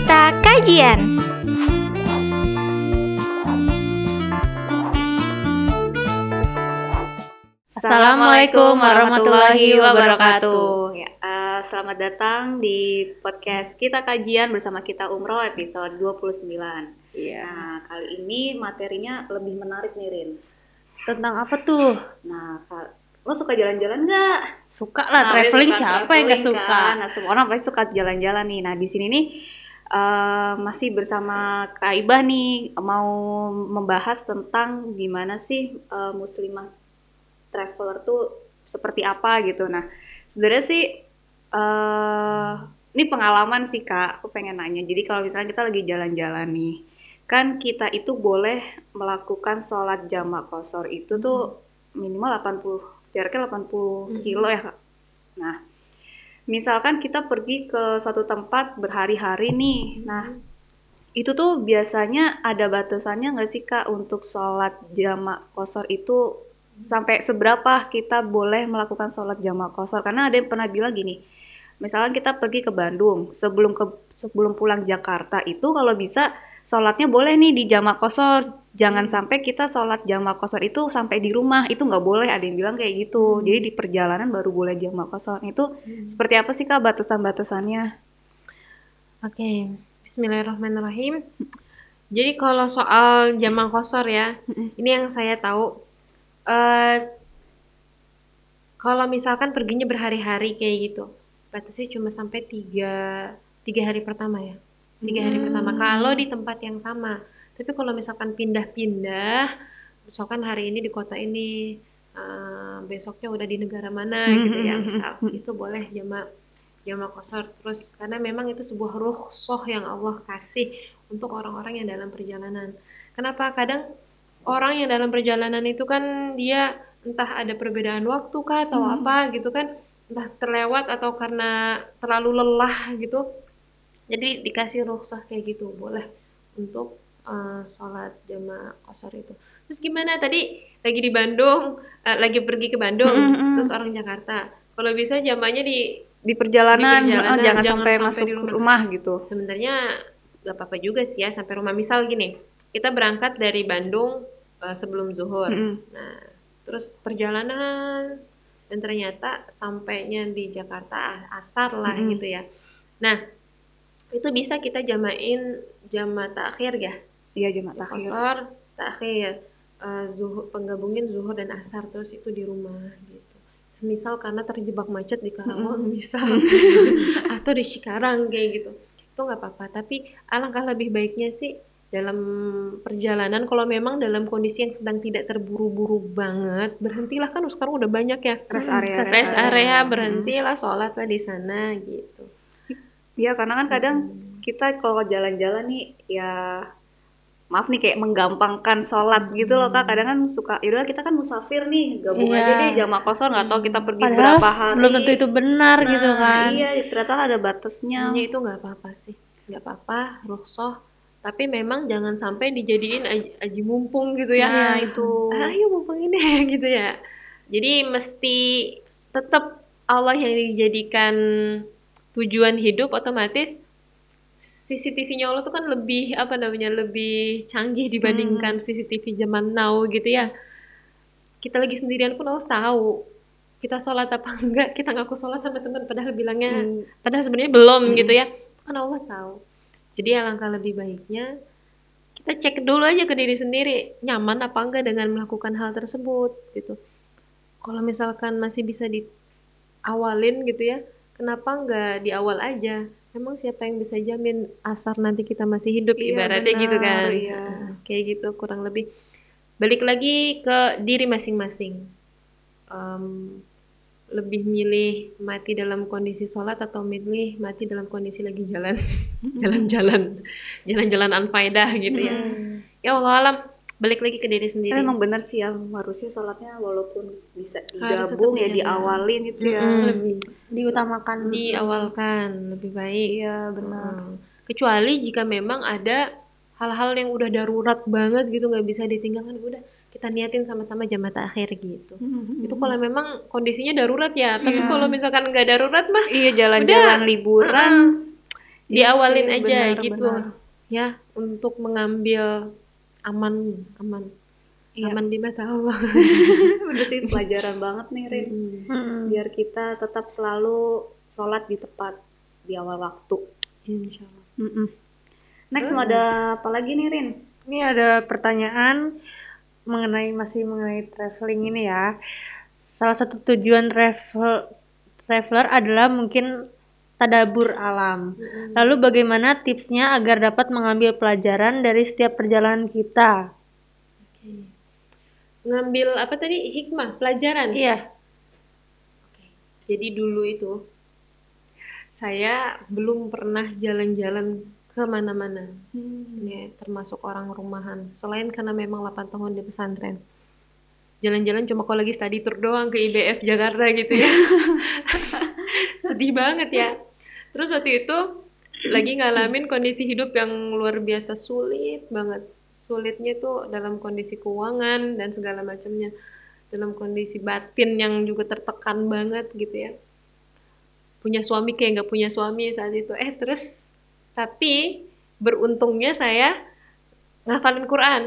kita kajian. Assalamualaikum warahmatullahi wabarakatuh. Ya, uh, selamat datang di podcast kita kajian bersama kita Umroh episode 29. Iya. Nah, kali ini materinya lebih menarik nih Rin. Tentang apa tuh? Nah, lo suka jalan-jalan nggak? Suka lah Nah, traveling suka siapa yang gak traveling suka? kan? Nah, semua orang pasti suka jalan-jalan nih. Nah, di sini nih eh, masih bersama Kak nih mau membahas tentang gimana sih eh, muslimah traveler tuh seperti apa gitu. Nah, sebenarnya sih eh ini pengalaman sih Kak, aku pengen nanya. Jadi kalau misalnya kita lagi jalan-jalan nih, kan kita itu boleh melakukan sholat jamak kosor itu tuh minimal 80 jaraknya 80 kilo ya Kak. Nah, misalkan kita pergi ke suatu tempat berhari-hari nih. Nah, itu tuh biasanya ada batasannya nggak sih Kak untuk sholat jamak kosor itu sampai seberapa kita boleh melakukan sholat jamak kosor? Karena ada yang pernah bilang gini, misalkan kita pergi ke Bandung sebelum ke sebelum pulang Jakarta itu kalau bisa sholatnya boleh nih di jamak kosor. Jangan sampai kita sholat jamak kosor itu sampai di rumah itu nggak boleh. Ada yang bilang kayak gitu. Jadi di perjalanan baru boleh jamak kosor. Itu seperti apa sih kak batasan-batasannya? Oke, Bismillahirrahmanirrahim. Jadi kalau soal jamak kosor ya, ini yang saya tahu. eh kalau misalkan perginya berhari-hari kayak gitu, batasnya cuma sampai tiga, tiga hari pertama ya. Tiga hari pertama. Kalau di tempat yang sama. Tapi kalau misalkan pindah-pindah, misalkan hari ini di kota ini, eh, besoknya udah di negara mana gitu ya, misal itu boleh jamak jamak kosor terus karena memang itu sebuah rukhsah yang Allah kasih untuk orang-orang yang dalam perjalanan. Kenapa kadang orang yang dalam perjalanan itu kan dia entah ada perbedaan waktu kah atau apa gitu kan, entah terlewat atau karena terlalu lelah gitu. Jadi dikasih rukhsah kayak gitu, boleh untuk eh, sholat jamak kosor itu. Terus gimana tadi lagi di Bandung, eh, lagi pergi ke Bandung, terus orang Jakarta. Kalau bisa jamaknya di Di perjalanan, Di perjalanan, jangan, jangan sampai sampai masuk rumah. rumah gitu. sebenarnya gak apa-apa juga sih ya sampai rumah misal gini kita berangkat dari Bandung eh, sebelum zuhur Mm-mm. nah terus perjalanan dan ternyata sampainya di Jakarta asar lah Mm-mm. gitu ya nah itu bisa kita jamain jama takhir ya? Iya jamak takhir. kosor takhir eh, zuhur penggabungin zuhur dan asar terus itu di rumah gitu. Misal karena terjebak macet di Karawang misal. Atau di Cikarang kayak gitu. Itu nggak apa-apa. Tapi alangkah lebih baiknya sih dalam perjalanan kalau memang dalam kondisi yang sedang tidak terburu-buru banget berhentilah kan sekarang udah banyak ya. Rest area, rest rest area. area berhentilah sholat lah di sana gitu Iya karena kan kadang kita kalau jalan-jalan nih ya maaf nih kayak menggampangkan sholat gitu loh kak. Kadang kan suka, yaudah kita kan musafir nih, gabung Iya. aja deh jamak kosor nggak tahu kita pergi Padahal berapa hari. belum tentu itu benar Nah, gitu kan. Iya ternyata ada batasnya. Sebenarnya itu nggak apa-apa sih, nggak apa-apa, rukhsah. Tapi memang jangan sampai dijadiin aji, aji mumpung gitu ya. Nah itu. Ayo mumpung ini gitu ya. Jadi mesti tetap Allah yang dijadikan tujuan hidup otomatis CCTV-nya Allah tuh kan lebih apa namanya lebih canggih dibandingkan CCTV zaman now gitu ya. Kita lagi sendirian pun Allah tahu kita sholat apa enggak, kita ngaku sholat sama teman padahal bilangnya Hmm. padahal sebenarnya belum gitu ya. Kan Allah tahu. Jadi alangkah lebih baiknya kita cek dulu aja ke diri sendiri nyaman apa enggak dengan melakukan hal tersebut gitu. Kalau misalkan masih bisa diawalin gitu ya, kenapa enggak di awal aja? Emang siapa yang bisa jamin asar nanti kita masih hidup Iya, ibaratnya gitu benar, kan? iya. Nah, Kayak gitu kurang lebih. Balik lagi ke diri masing-masing. Em, lebih milih mati dalam kondisi sholat atau milih mati dalam kondisi lagi jalan jalan-jalan jalan-jalan anfaedah gitu ya ya Allah alam balik lagi ke diri sendiri emang bener sih ya harusnya sholatnya walaupun bisa digabung ya ya. diawalin gitu ya. Mm, lebih Diutamakan diawalkan lebih baik Iya benar. Hmm. kecuali jika memang ada hal-hal yang udah darurat banget gitu nggak bisa ditinggalkan udah kita niatin sama-sama jamaah akhir gitu itu kalau memang kondisinya darurat ya tapi Iya. kalau misalkan nggak darurat mah Iya jalan-jalan liburan Iya diawalin sih, aja benar, gitu benar. ya untuk mengambil aman aman Iya. aman di mata Allah Udah sih pelajaran banget nih Rin. Mm-mm. Biar kita tetap selalu sholat di tepat di awal waktu. Insya Allah. Next Terus? mau ada apa lagi nih Rin? Ini ada pertanyaan mengenai masih mengenai traveling ini ya. Salah satu tujuan travel traveler adalah mungkin tadabur alam. Lalu bagaimana tipsnya agar dapat mengambil pelajaran dari setiap perjalanan kita? Oke. ngambil apa tadi hikmah pelajaran Iya. Jadi dulu itu saya belum pernah jalan-jalan ke mana-mana. Ini termasuk orang rumahan. Selain karena memang 8 tahun di pesantren. Jalan-jalan cuma kalau lagi study tour doang ke IBF Jakarta gitu ya. Sedih banget ya. Terus waktu itu lagi ngalamin kondisi hidup yang luar biasa sulit banget. Sulitnya tuh dalam kondisi keuangan dan segala macamnya. Dalam kondisi batin yang juga tertekan banget gitu ya. Punya suami kayak nggak punya suami saat itu. Eh terus tapi beruntungnya saya ngafalin Quran.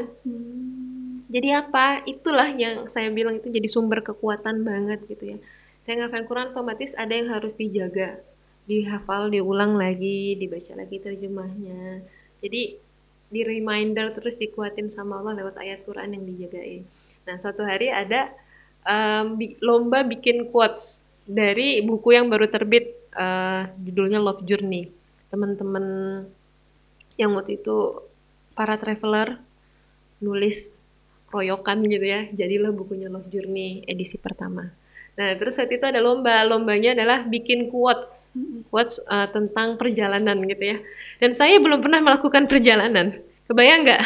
Jadi apa? Itulah yang saya bilang itu jadi sumber kekuatan banget gitu ya. Saya ngafalin Quran otomatis ada yang harus dijaga dihafal diulang lagi dibaca lagi terjemahnya. Jadi di reminder terus dikuatin sama Allah lewat ayat Quran yang dijagain. Nah suatu hari ada bi- lomba bikin quotes dari buku yang baru terbit eh, judulnya Love Journey. Teman-teman yang waktu itu para traveler nulis royokan gitu ya. Jadilah bukunya Love Journey edisi pertama nah terus saat itu ada lomba. Lombanya adalah bikin quotes. Quotes eh, tentang perjalanan gitu ya. Dan saya belum pernah melakukan perjalanan. Kebayang nggak?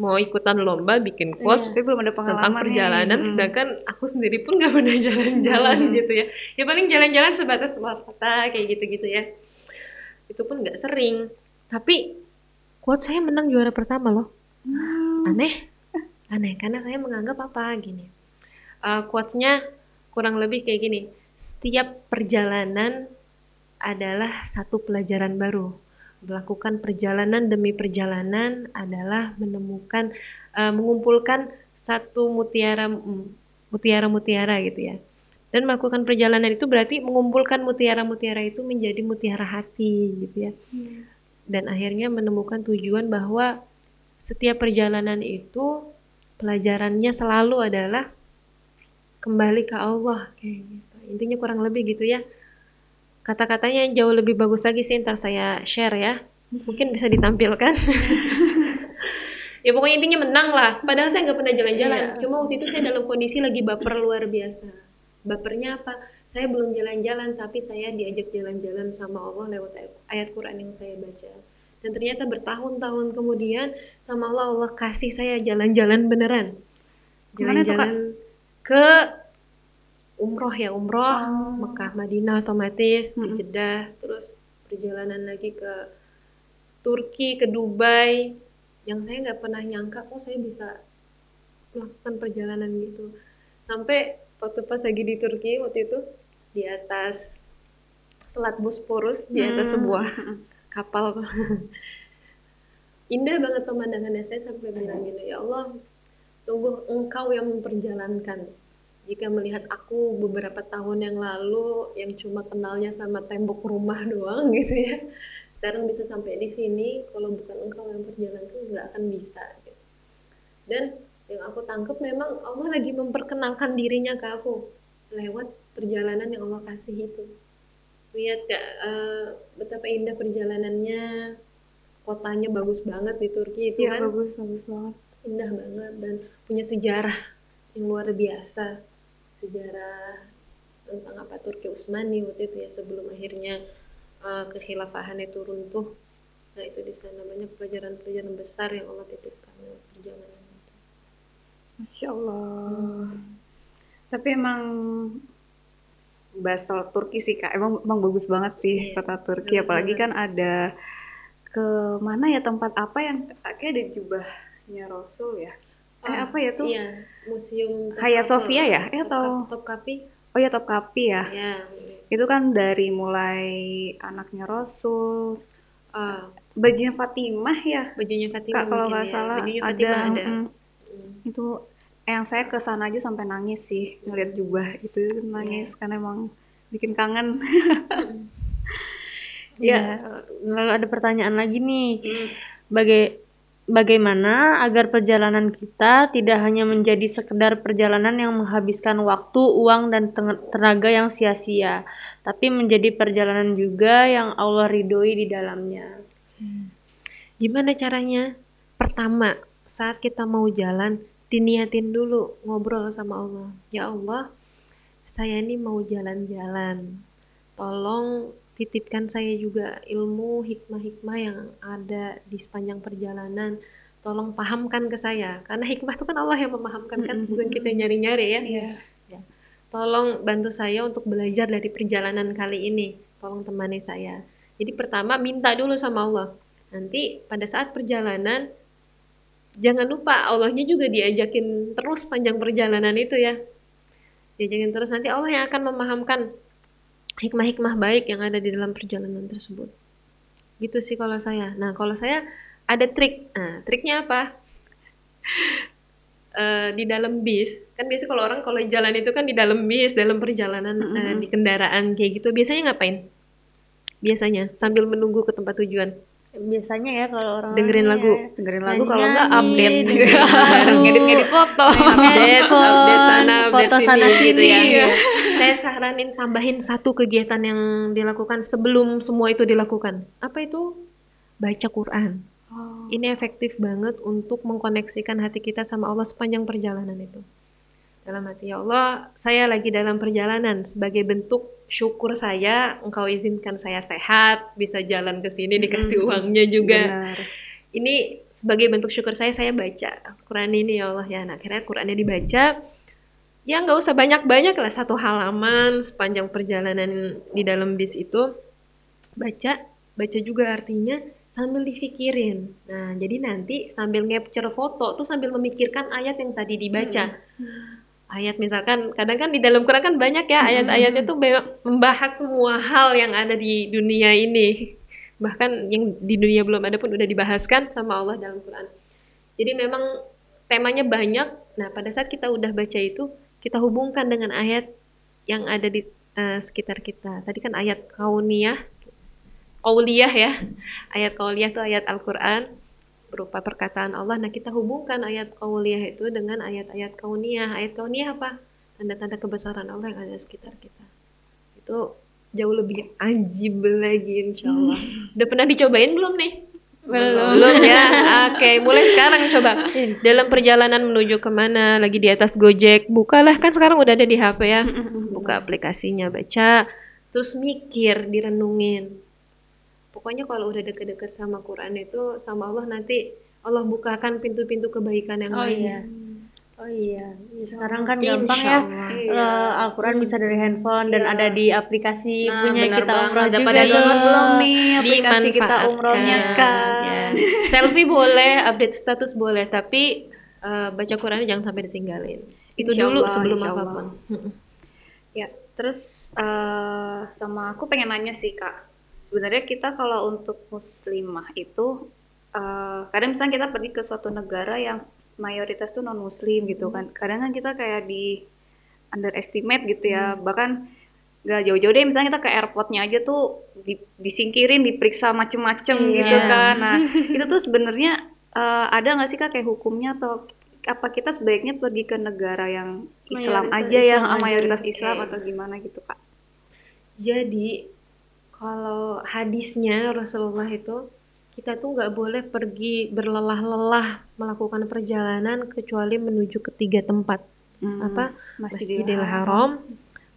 Mau ikutan lomba bikin quotes Tapi belum ada pengalaman tentang nih. perjalanan Mm-mm. sedangkan aku sendiri pun gak pernah jalan-jalan gitu ya. Ya paling jalan-jalan sebatas luar kota kayak gitu-gitu ya. Itu pun nggak sering. Tapi quote saya menang juara pertama loh. Aneh. Aneh karena saya menganggap apa? Gini. Eh, quotes-nya kurang lebih kayak gini. Setiap perjalanan adalah satu pelajaran baru. Melakukan perjalanan demi perjalanan adalah menemukan eh, mengumpulkan satu mutiara mm, mutiara-mutiara gitu ya. Dan melakukan perjalanan itu berarti mengumpulkan mutiara-mutiara itu menjadi mutiara hati gitu ya. Dan akhirnya menemukan tujuan bahwa setiap perjalanan itu pelajarannya selalu adalah kembali ke Allah kayak gitu. Intinya kurang lebih gitu ya. Kata-katanya yang jauh lebih bagus lagi sih ntar saya share ya. Mungkin bisa ditampilkan. Ya pokoknya intinya menang lah. Padahal saya nggak pernah jalan-jalan. Iya. cuma waktu itu saya dalam kondisi lagi baper luar biasa. Bapernya apa? Saya belum jalan-jalan tapi saya diajak jalan-jalan sama Allah lewat ayat, Quran yang saya baca. Dan ternyata bertahun-tahun kemudian sama Allah Allah kasih saya jalan-jalan beneran. Jalan-jalan ke umroh ya umroh Mekah Madinah otomatis ke Mm-mm. Jeddah terus perjalanan lagi ke Turki ke Dubai. Yang saya nggak pernah nyangka oh saya bisa melakukan perjalanan gitu. Sampai waktu pas lagi di Turki waktu itu di atas Selat Bosporus di atas Hmm. sebuah kapal. Indah banget pemandangannya saya sampai bilang gini ya Allah sungguh engkau yang memperjalankan jika melihat aku beberapa tahun yang lalu yang cuma kenalnya sama tembok rumah doang gitu ya sekarang bisa sampai di sini kalau bukan engkau yang perjalankan nggak akan bisa gitu. dan yang aku tangkap memang Allah lagi memperkenalkan dirinya ke aku lewat perjalanan yang Allah kasih itu lihat gak eh, betapa indah perjalanannya kotanya bagus banget di Turki itu Iya kan bagus bagus banget. indah banget dan punya sejarah yang luar biasa sejarah tentang apa Turki Utsmani waktu itu ya sebelum akhirnya uh, kekhilafahan itu runtuh nah itu di sana banyak pelajaran-pelajaran besar yang Allah titipkan lewat perjalanan itu Masya Allah. Tapi emang bahas soal Turki sih kak, emang, emang bagus banget sih Iya, kota Turki. bagus Apalagi banget. kan ada ke mana ya tempat apa yang kayak ada jubahnya Rasul ya? Eh Ah, apa ya tuh? iya museum Hagia Sophia ya? Eh, Top- atau- Topkapi Oh ya Topkapi ya. ya Itu kan dari mulai anaknya Rasul, Ah, bajunya Fatimah ya bajunya Fatimah kak kalau nggak ya. salah Bajunya ada, ada. mm, Hmm. itu yang saya ke sana aja sampai nangis sih ngeliat jubah itu nangis karena emang bikin kangen Ya, lalu ada pertanyaan lagi nih. Hmm. Baga- bagaimana agar perjalanan kita tidak hanya menjadi sekedar perjalanan yang menghabiskan waktu, uang, dan tenaga yang sia-sia, tapi menjadi perjalanan juga yang Allah ridhoi di dalamnya. Gimana caranya? Pertama, saat kita mau jalan, diniatin dulu ngobrol sama Allah. Ya Allah, saya ini mau jalan-jalan. Tolong titipkan saya juga ilmu hikmah-hikmah yang ada di sepanjang perjalanan. Tolong pahamkan ke saya. Karena hikmah itu kan Allah yang memahamkan kan, bukan kita nyari-nyari ya. Ya. Tolong bantu saya untuk belajar dari perjalanan kali ini. Tolong temani saya. Jadi pertama minta dulu sama Allah. Nanti pada saat perjalanan jangan lupa Allahnya juga diajakin terus panjang perjalanan itu ya. Diajakin terus nanti Allah yang akan memahamkan hikmah-hikmah baik yang ada di dalam perjalanan tersebut. Gitu sih kalau saya. Nah, kalau saya ada trik. Nah, triknya apa? Eh, di dalam bis kan biasa kalau orang kalau jalan itu kan di dalam bis dalam perjalanan eh, di kendaraan kayak gitu biasanya ngapain biasanya sambil menunggu ke tempat tujuan Biasanya ya kalau orang dengerin lagu dengerin lagu kalau nggak Nyanyi, update ngedit ngedit foto update Handphone, update sana update foto sini, sana gitu sini. ya Iya. saya saranin tambahin satu kegiatan yang dilakukan sebelum semua itu dilakukan apa itu baca Quran Oh. ini efektif banget untuk mengkoneksikan hati kita sama Allah sepanjang perjalanan itu. Dalam hati ya Allah, saya lagi dalam perjalanan sebagai bentuk syukur saya, Engkau izinkan saya sehat, bisa jalan ke sini dikasih uangnya juga. Benar. Ini sebagai bentuk syukur saya, saya baca Quran ini ya Allah ya. Nah, akhirnya Qurannya dibaca. Ya nggak usah banyak-banyak lah satu halaman sepanjang perjalanan di dalam bis itu baca, baca juga artinya sambil dipikirin. Nah, jadi nanti sambil capture foto tuh sambil memikirkan ayat yang tadi dibaca. Ayat misalkan kadang kan di dalam Quran kan banyak ya ayat-ayatnya tuh be- membahas semua hal yang ada di dunia ini. Bahkan yang di dunia belum ada pun udah dibahaskan sama Allah dalam Quran. Jadi memang temanya banyak. Nah, pada saat kita udah baca itu, kita hubungkan dengan ayat yang ada di eh, sekitar kita. Tadi kan ayat kauniyah, kauliyah ya. Ayat kauliyah itu ayat Al-Qur'an berupa perkataan Allah. Nah, kita hubungkan ayat kauliyah itu dengan ayat-ayat kauniyah. Ayat kauniyah apa? Tanda-tanda kebesaran Allah yang ada di sekitar kita. Itu jauh lebih ajib lagi insya Allah. Udah pernah dicobain belum nih? Belum. Belum ya? Oke, mulai sekarang coba. Dalam perjalanan menuju ke mana, lagi di atas Gojek, bukalah kan sekarang udah ada di HP ya. Buka aplikasinya, baca, terus mikir, direnungin. Pokoknya kalau udah deket-deket sama Quran itu, sama Allah nanti Allah bukakan pintu-pintu kebaikan yang Oh lain. iya. Oh iya. Sekarang kan Insya gampang ya. Eh, Al-Quran bisa dari handphone dan ada di aplikasi Nah, punya kita umroh juga pada download belum nih aplikasi kita umrohnya kan Ya. Selfie boleh, update status boleh, tapi eh, baca Qurannya jangan sampai ditinggalin. Itu Insya dulu Allah, sebelum apa pun. Ya, terus eh, sama aku pengen nanya sih kak, sebenarnya kita kalau untuk muslimah itu, eh, kadang misalnya kita pergi ke suatu negara yang mayoritas tuh non muslim gitu kan, kadang kan kita kayak di underestimate gitu ya, bahkan gak jauh-jauh deh misalnya kita ke airportnya aja tuh di- disingkirin, diperiksa macem-macem Iya. gitu kan, nah itu tuh sebenarnya eh, ada nggak sih kak kayak hukumnya atau apa kita sebaiknya pergi ke negara yang Islam Mayoritas aja yang mayoritas Islam Oke. atau gimana gitu kak? Jadi kalau hadisnya Rasulullah itu kita tuh nggak boleh pergi berlelah-lelah melakukan perjalanan kecuali menuju ke tiga tempat Hmm, apa Masjidil Haram,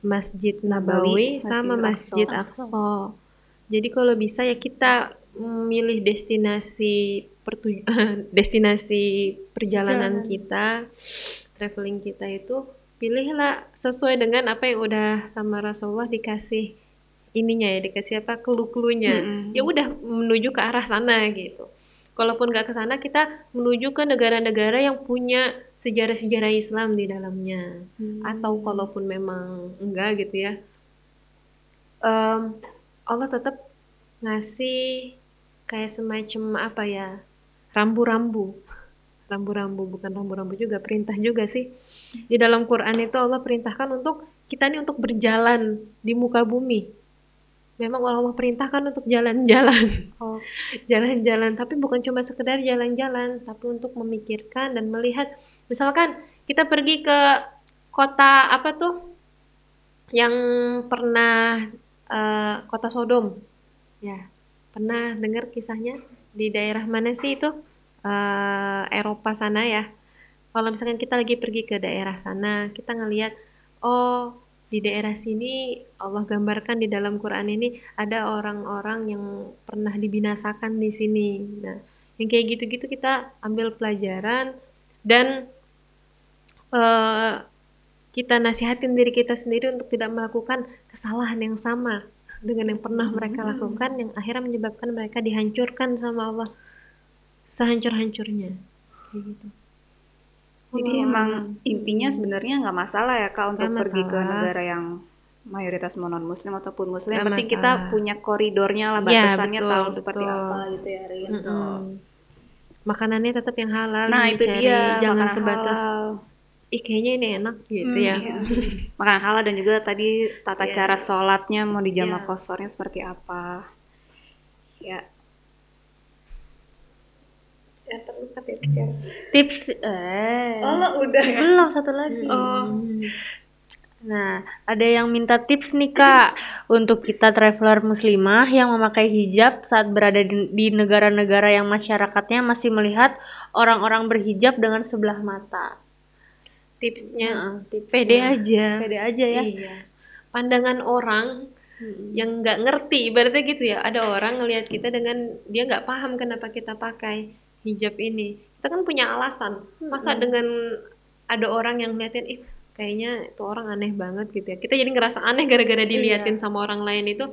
Masjid Nabawi, Nabawi, sama Masjid Aqsa. Jadi kalau bisa ya kita memilih destinasi pertu- destinasi perjalanan Perjalanan. kita, traveling kita itu pilihlah sesuai dengan apa yang udah sama Rasulullah dikasih ininya ya, dikasih apa clue-cluenya. Mm-mm. Ya udah menuju ke arah sana gitu. Kalaupun nggak ke sana, kita menuju ke negara-negara yang punya sejarah-sejarah Islam di dalamnya atau kalaupun memang enggak gitu ya em, Allah tetap ngasih kayak semacam apa ya rambu-rambu rambu-rambu bukan rambu-rambu juga perintah juga sih di dalam Quran itu Allah perintahkan untuk kita ini untuk berjalan di muka bumi memang Allah perintahkan untuk jalan-jalan. Oh, jalan-jalan tapi bukan cuma sekedar jalan-jalan tapi untuk memikirkan dan melihat. Misalkan kita pergi ke kota apa tuh yang pernah eh, kota Sodom? Ya pernah dengar kisahnya di daerah mana sih itu? Eh, Eropa sana ya. Kalau misalkan kita lagi pergi ke daerah sana kita ngelihat oh di daerah sini Allah gambarkan di dalam Quran ini ada orang-orang yang pernah dibinasakan di sini. Nah yang kayak gitu-gitu kita ambil pelajaran dan eh, kita nasihatin diri kita sendiri untuk tidak melakukan kesalahan yang sama dengan yang pernah mereka lakukan yang akhirnya menyebabkan mereka dihancurkan sama Allah sehancur-hancurnya. Kayak gitu jadi Oh. emang intinya sebenarnya nggak masalah ya kak untuk Nggak pergi ke masalah. negara yang mayoritas non muslim ataupun muslim. Yang penting kita punya koridornya lah, Ya, batasannya betul, tahu seperti betul. apa gitu ya Rin. Mm-mm. makanannya tetap yang halal Nah itu dia jangan sebatas halal. ih kayaknya ini enak gitu Hmm, ya Iya. Makanan halal dan juga tadi tata Iya. cara sholatnya mau di jamak Iya. kosornya seperti apa. Ya. Ya ya. Tips eh Oh, udah ya. belum satu lagi. oh Nah, ada yang minta tips nih Kak untuk kita traveler muslimah yang memakai hijab saat berada di, negara-negara yang masyarakatnya masih melihat orang-orang berhijab dengan sebelah mata. tipsnya Heeh, tipsnya. pede aja Pede aja ya. iya pandangan orang Mm-mm. yang nggak ngerti ibaratnya gitu ya ada orang ngelihat kita dengan dia nggak paham kenapa kita pakai hijab ini. Kita kan punya alasan. Masa dengan ada orang yang ngeliatin ih kayaknya itu orang aneh banget gitu ya. Kita jadi ngerasa aneh gara-gara diliatin sama orang lain itu.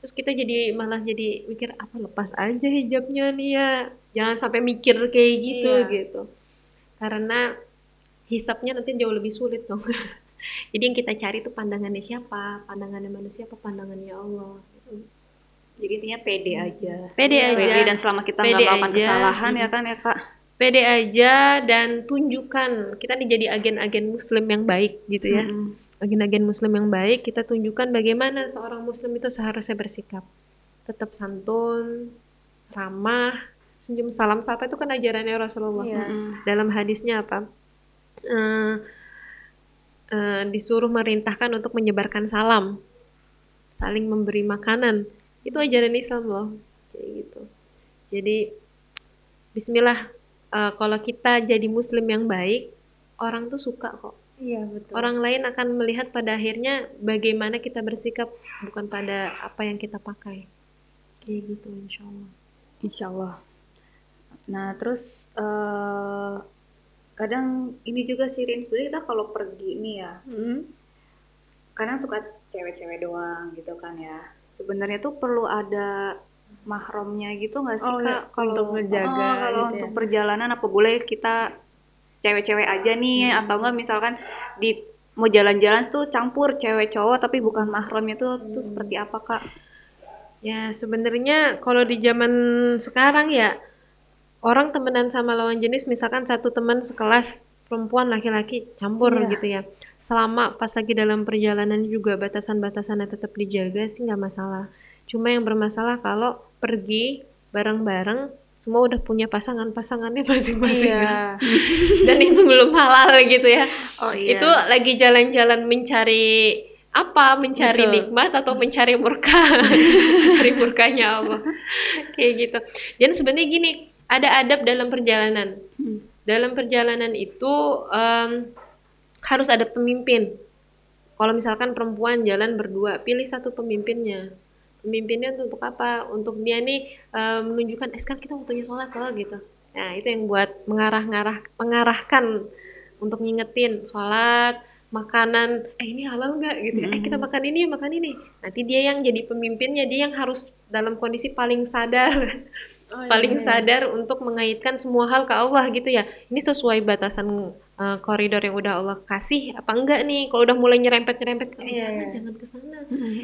Terus kita jadi malah jadi mikir apa lepas aja hijabnya nih ya? Jangan sampai mikir kayak gitu Iya. gitu. Karena hisapnya nanti jauh lebih sulit dong. Jadi yang kita cari itu pandangannya siapa? Pandangannya manusia apa pandangannya Allah Jadi intinya pede aja. Pede aja. Pede dan selama kita nggak melakukan aja. kesalahan ya kan ya kak. pede aja dan tunjukkan kita nih jadi agen-agen muslim yang baik gitu ya Mm-mm. agen-agen muslim yang baik kita tunjukkan bagaimana seorang muslim itu seharusnya bersikap tetap santun ramah senyum salam sapa itu kan ajarannya Rasulullah. Mm-mm. dalam hadisnya apa Eh, eh, disuruh merintahkan untuk menyebarkan salam saling memberi makanan itu ajaran Islam loh kayak gitu jadi Bismillah eh, kalau kita jadi muslim yang baik orang tuh suka kok Iya, betul. orang lain akan melihat pada akhirnya bagaimana kita bersikap bukan pada apa yang kita pakai kayak gitu insya Allah Insya Allah. Nah terus eh kadang ini juga sih Rin, sebenarnya kita kalau pergi nih ya, Mm. kadang suka cewek-cewek doang gitu kan ya. Sebenarnya tuh perlu ada mahramnya gitu nggak sih Oh, kak? Kalau untuk ngejaga Oh, kalau gitu untuk ya. perjalanan apa boleh kita cewek-cewek aja nih Hmm. atau enggak misalkan di mau jalan-jalan tuh campur cewek cowok tapi bukan mahramnya tuh tuh Hmm. seperti apa kak? Ya, sebenarnya kalau di zaman sekarang ya orang temenan sama lawan jenis misalkan satu teman sekelas perempuan laki-laki campur Iya. gitu ya. Selama pas lagi dalam perjalanan juga batasan-batasannya tetap dijaga sih nggak masalah. Cuma yang bermasalah kalau pergi bareng-bareng semua udah punya pasangan-pasangannya masing-masing Iya. dan itu belum halal gitu ya. Oh iya. Itu lagi jalan-jalan mencari apa? Mencari Betul. nikmat atau mencari murka? mencari murkanya Allah. Kayak gitu. Dan sebenarnya gini, ada adab dalam perjalanan. Hmm. Dalam perjalanan itu em, harus ada pemimpin. Kalau misalkan perempuan jalan berdua, pilih satu pemimpinnya. Pemimpinnya untuk apa? Untuk dia nih em, menunjukkan, eh sekarang kita waktunya sholat loh gitu. Nah itu yang buat mengarah-ngarah, mengarahkan untuk ngingetin sholat, makanan, eh ini halal nggak gitu ya? Eh kita makan ini ya makan ini. Nanti dia yang jadi pemimpinnya, dia yang harus dalam kondisi paling sadar, Oh, iya, paling iya. sadar untuk mengaitkan semua hal ke Allah gitu ya. Ini sesuai batasan eh, koridor yang udah Allah kasih apa enggak nih? Kalau udah mulai nyerempet-nyerempet, eh, Iya, jangan iya. jangan ke sana.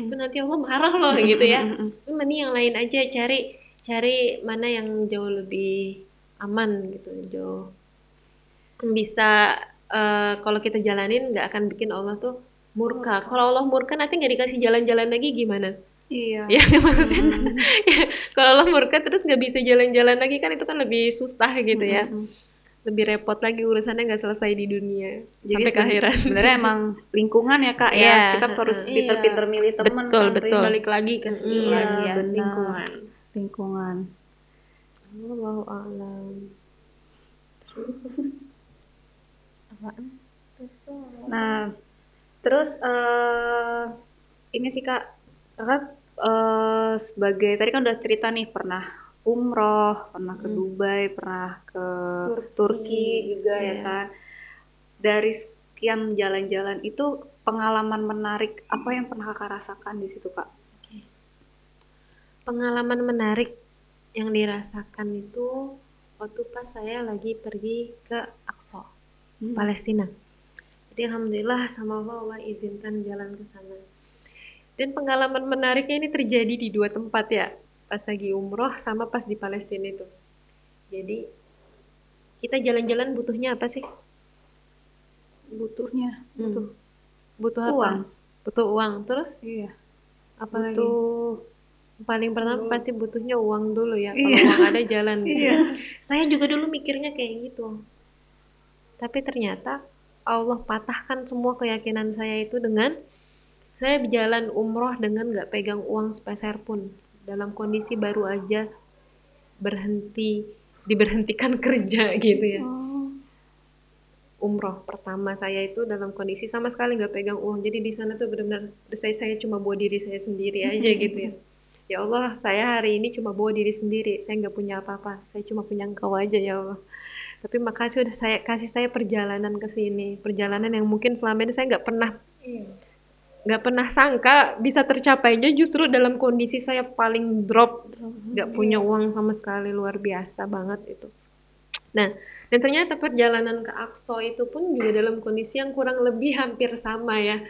Itu nanti Allah marah loh gitu ya. Ini mending yang lain aja cari cari mana yang jauh lebih aman gitu jauh bisa eh, kalau kita jalanin nggak akan bikin Allah tuh murka kalau Allah murka nanti nggak dikasih jalan-jalan lagi gimana Iya. ya maksudnya ya, kalau Allah murka terus nggak bisa jalan-jalan lagi kan itu kan lebih susah gitu ya Mm-mm. Lebih repot lagi urusannya nggak selesai di dunia Jadi sampai akhirat Sebenarnya emang lingkungan ya kak Iya, ya. Kita harus heeh. pinter-pinter milih teman. betul kan, betul balik lagi ke situ Iya, lagi ya benar. lingkungan Lingkungan. Wallahu a'lam. Nah, terus eh ini sih kak, kakak eh sebagai tadi kan udah cerita nih pernah umroh, pernah ke Hmm. Dubai, pernah ke Turki. Turki juga ya Iya. kan. Dari sekian jalan-jalan itu pengalaman menarik apa yang pernah kakak rasakan di situ kak? Pengalaman menarik yang dirasakan itu waktu pas saya lagi pergi ke Aqsa, Hmm. Palestina. Jadi alhamdulillah sama Allah, Allah izinkan jalan ke sana. Dan pengalaman menariknya ini terjadi di dua tempat ya, pas lagi umroh sama pas di Palestina itu. Jadi kita jalan-jalan butuhnya apa sih? Butuhnya, Hmm. butuh Butuh apa? uang. Butuh uang. Terus Iya. apa lagi? Butuh Paling pertama pasti butuhnya uang dulu ya. Kalau Iya. uang ada jalan. Iya. Saya juga dulu mikirnya kayak gitu. Tapi ternyata Allah patahkan semua keyakinan saya itu dengan saya berjalan umroh dengan nggak pegang uang sepeser pun. Dalam kondisi baru aja berhenti diberhentikan kerja gitu ya. Oh. Umroh pertama saya itu dalam kondisi sama sekali nggak pegang uang. Jadi di sana tuh benar-benar saya saya cuma bawa diri saya sendiri aja gitu ya. Ya Allah, saya hari ini cuma bawa diri sendiri. Saya nggak punya apa-apa. Saya cuma punya engkau aja ya Allah. Tapi makasih udah saya kasih saya perjalanan ke sini. Perjalanan yang mungkin selama ini saya nggak pernah nggak pernah sangka bisa tercapainya justru dalam kondisi saya paling drop. Nggak punya uang sama sekali luar biasa banget itu. Nah dan ternyata perjalanan ke Aqsa itu pun juga dalam kondisi yang kurang lebih hampir sama ya.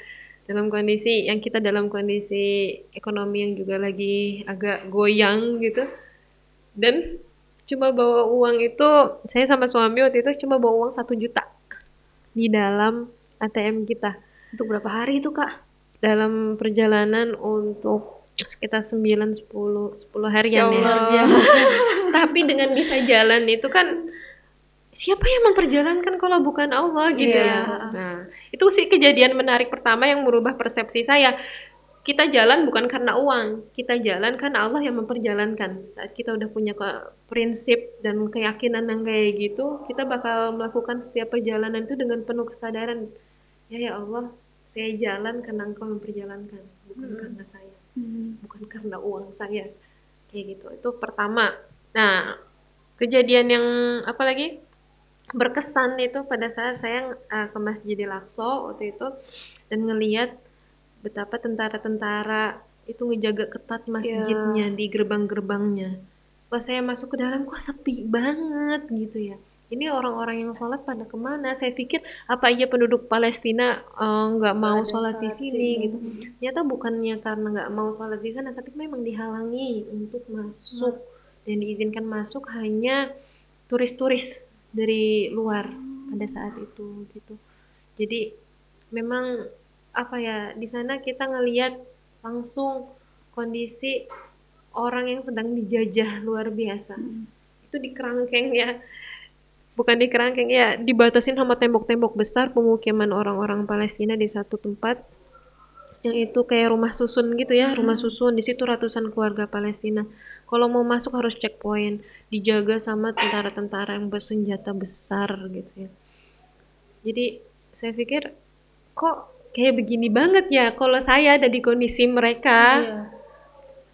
Dalam kondisi yang kita dalam kondisi ekonomi yang juga lagi agak goyang gitu. Dan cuma bawa uang itu saya sama suami waktu itu cuma bawa uang satu juta di dalam ATM kita. Untuk berapa hari itu kak? Dalam perjalanan untuk sekitar 9 10 10 harian Ya ya. Tapi dengan bisa jalan itu kan siapa yang memperjalankan kalau bukan Allah gitu Iya. ya. Nah, itu sih kejadian menarik pertama yang merubah persepsi saya. Kita jalan bukan karena uang, kita jalan karena Allah yang memperjalankan. Saat kita udah punya ke- prinsip dan keyakinan yang kayak gitu, kita bakal melakukan setiap perjalanan itu dengan penuh kesadaran. Ya ya Allah, saya jalan karena Engkau memperjalankan, bukan karena saya. Bukan karena uang saya. Kayak gitu. Itu pertama. Nah kejadian yang apa lagi? Berkesan itu pada saat saya uh, ke Masjidil Aqsa waktu itu dan ngeliat betapa tentara-tentara itu ngejaga ketat masjidnya di gerbang-gerbangnya. Pas saya masuk ke dalam kok sepi banget gitu ya ini orang-orang yang sholat pada ke mana? Saya pikir apa aja penduduk Palestina eh, nggak mau sholat di sini gitu. ternyata bukannya karena nggak mau sholat di sana tapi memang dihalangi untuk masuk. Dan diizinkan masuk hanya turis-turis dari luar pada saat itu gitu. Jadi memang apa ya di sana kita ngelihat langsung kondisi orang yang sedang dijajah luar biasa. Itu di kerangkeng ya bukan di kerangkeng ya dibatasin sama tembok-tembok besar pemukiman orang-orang Palestina di satu tempat. Yang itu kayak rumah susun gitu ya rumah susun. Di situ ratusan keluarga Palestina. Kalau mau masuk harus checkpoint. Dijaga sama tentara-tentara yang bersenjata besar gitu ya. Jadi saya pikir kok kayak begini banget ya kalau saya ada di kondisi mereka? Iya.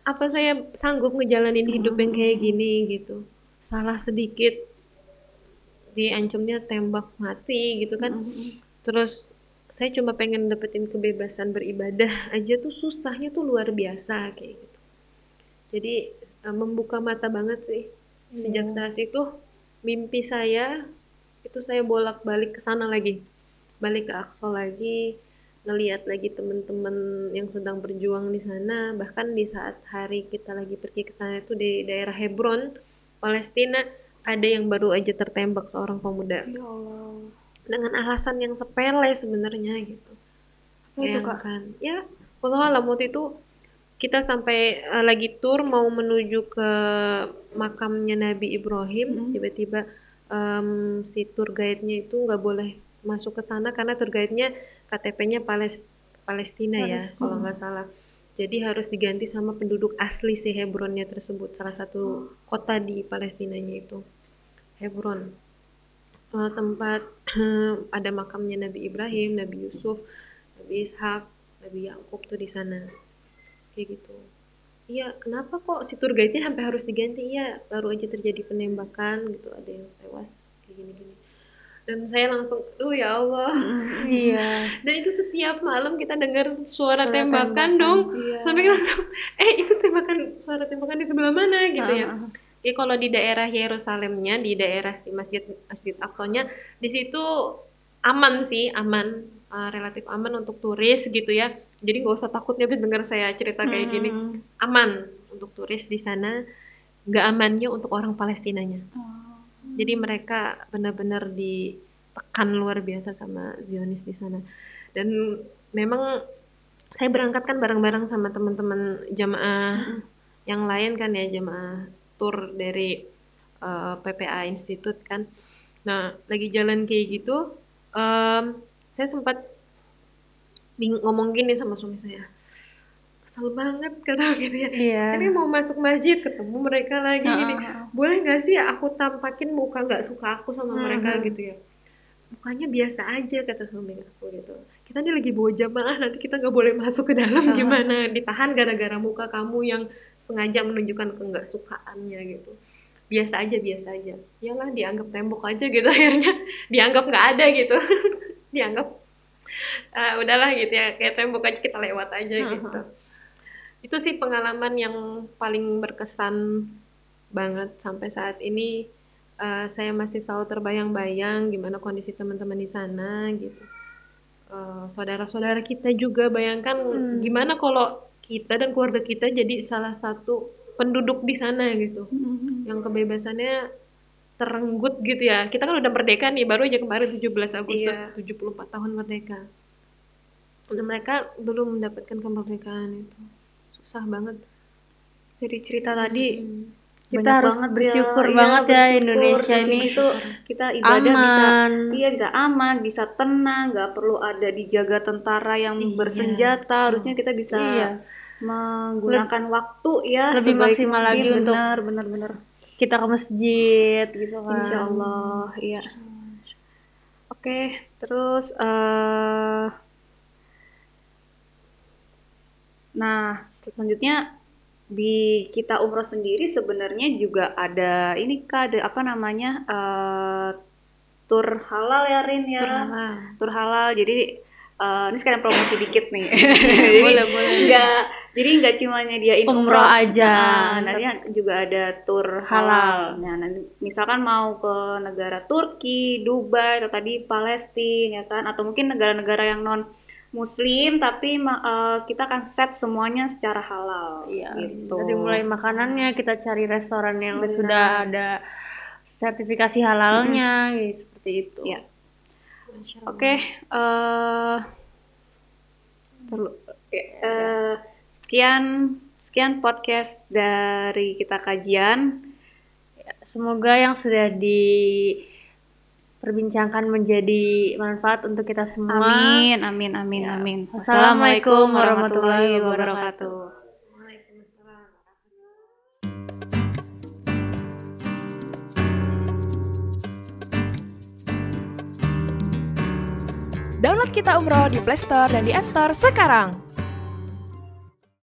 apa saya sanggup ngejalanin hidup yang kayak gini gitu? Salah sedikit diancamnya tembak mati gitu kan. Terus saya cuma pengen dapetin kebebasan beribadah aja tuh susahnya tuh luar biasa kayak gitu. Jadi eh, membuka mata banget sih. Sejak saat itu mimpi saya itu saya bolak-balik ke sana lagi. Balik ke Aqsa lagi ngelihat lagi teman-teman yang sedang berjuang di sana. Bahkan di saat hari kita lagi pergi ke sana itu di daerah Hebron Palestina ada yang baru aja tertembak seorang pemuda Ya Allah. dengan alasan yang sepele sebenarnya gitu Apa itu, Yang Kak? kan ya walau alam waktu itu kita sampai eh, lagi tur mau menuju ke makamnya Nabi Ibrahim Mm. tiba-tiba em, si tour guide-nya itu nggak boleh masuk ke sana karena tour guide-nya KTP-nya Pales- Palestina ya kalau nggak salah jadi harus diganti sama penduduk asli si Hebronnya tersebut salah satu kota di Palestinanya itu Hebron Eh, tempat ada makamnya Nabi Ibrahim, Nabi Yusuf, Nabi Ishak, Nabi Yakub tuh di sana. Kayak gitu. Iya, kenapa kok si tour guide-nya sampai harus diganti? Iya, baru aja terjadi penembakan gitu, ada yang tewas kayak gini-gini. Dan saya langsung, duh ya Allah. Iya. Dan itu setiap malam kita dengar suara, Suara tembakan, tembakan, dong. iya. Sampai kita tahu, eh itu tembakan suara tembakan di sebelah mana gitu ya. Ah, ah, ah. Jadi kalau di daerah Yerusalemnya, di daerah si masjid Masjid Aqsa-nya, di situ aman sih, aman, eh, relatif aman untuk turis gitu ya. Jadi nggak usah takut ya dengar saya cerita kayak gini, Hmm. aman untuk turis di sana. Nggak amannya untuk orang Palestinanya. Oh. Jadi mereka benar-benar ditekan luar biasa sama Zionis di sana. Dan memang saya berangkat kan bareng-bareng sama teman-teman jamaah yang lain kan ya jamaah tur dari eh, PPA Institute kan. Nah lagi jalan kayak gitu, em, saya sempat bing- ngomong gini sama suami saya, kesel banget kata gitu ya. Iya. Ini mau masuk masjid ketemu mereka lagi Ah, gini. ah, ah. Boleh nggak sih aku tampakin muka nggak suka aku sama mereka Mhm. gitu ya? Mukanya biasa aja kata suami aku gitu. Kita ini lagi bawa jamaah nanti kita nggak boleh masuk ke dalam gimana? Ditahan gara-gara muka kamu yang sengaja menunjukkan keengggak-sukaannya gitu. Biasa aja biasa aja. Yalah dianggap tembok aja gitu akhirnya. Dianggap nggak ada gitu. Dianggap ah, udahlah gitu ya kayak tembok aja kita lewat aja gitu. Itu sih pengalaman yang paling berkesan banget sampai saat ini eh, saya masih selalu terbayang-bayang gimana kondisi teman-teman di sana gitu. Eh, saudara-saudara kita juga bayangkan gimana kalau kita dan keluarga kita jadi salah satu penduduk di sana gitu. Hmm. Yang kebebasannya terenggut gitu ya. Kita kan udah merdeka nih, baru aja kemarin 17 Agustus Iya. 74 tahun merdeka. Dan mereka belum mendapatkan kemerdekaan itu. Susah banget. Dari cerita tadi Kita banyak harus banget bersyukur ya, banget ya bersyukur. Indonesia ini tuh kita ibadah bisa aman. iya bisa aman, bisa tenang, nggak perlu ada dijaga tentara yang Iya. bersenjata. Harusnya kita bisa Iya. Menggunakan waktu ya lebih maksimal mungkin. lagi untuk- benar benar benar. Kita ke masjid gitu kan. Insya Allah, iya. Oke, terus eh nah selanjutnya di kita umroh sendiri sebenarnya juga ada ini kak ada apa namanya eh tur halal ya Rin ya Tur halal. tur halal jadi eh, ini sekalian promosi dikit nih jadi Boleh, boleh. nggak jadi nggak cuma nyediain Umroh aja. Nah, nanti juga ada tur halal. Nah, nanti misalkan mau ke negara Turki, Dubai, atau tadi Palestina, ya kan? Atau mungkin negara-negara yang non Muslim, tapi eh, kita akan set semuanya secara halal. Iya. gitu. Dari mulai makanannya kita cari restoran yang Benar. sudah ada sertifikasi halalnya, ya, seperti itu. Iya. Oke, eh terlu- eh, sekian sekian podcast dari kita kajian. Semoga yang sudah diperbincangkan menjadi manfaat untuk kita semua. Amin, amin, amin, Ya. amin. Wassalamualaikum warahmatullahi wabarakatuh. Download kita umroh di Play Store dan di App Store sekarang.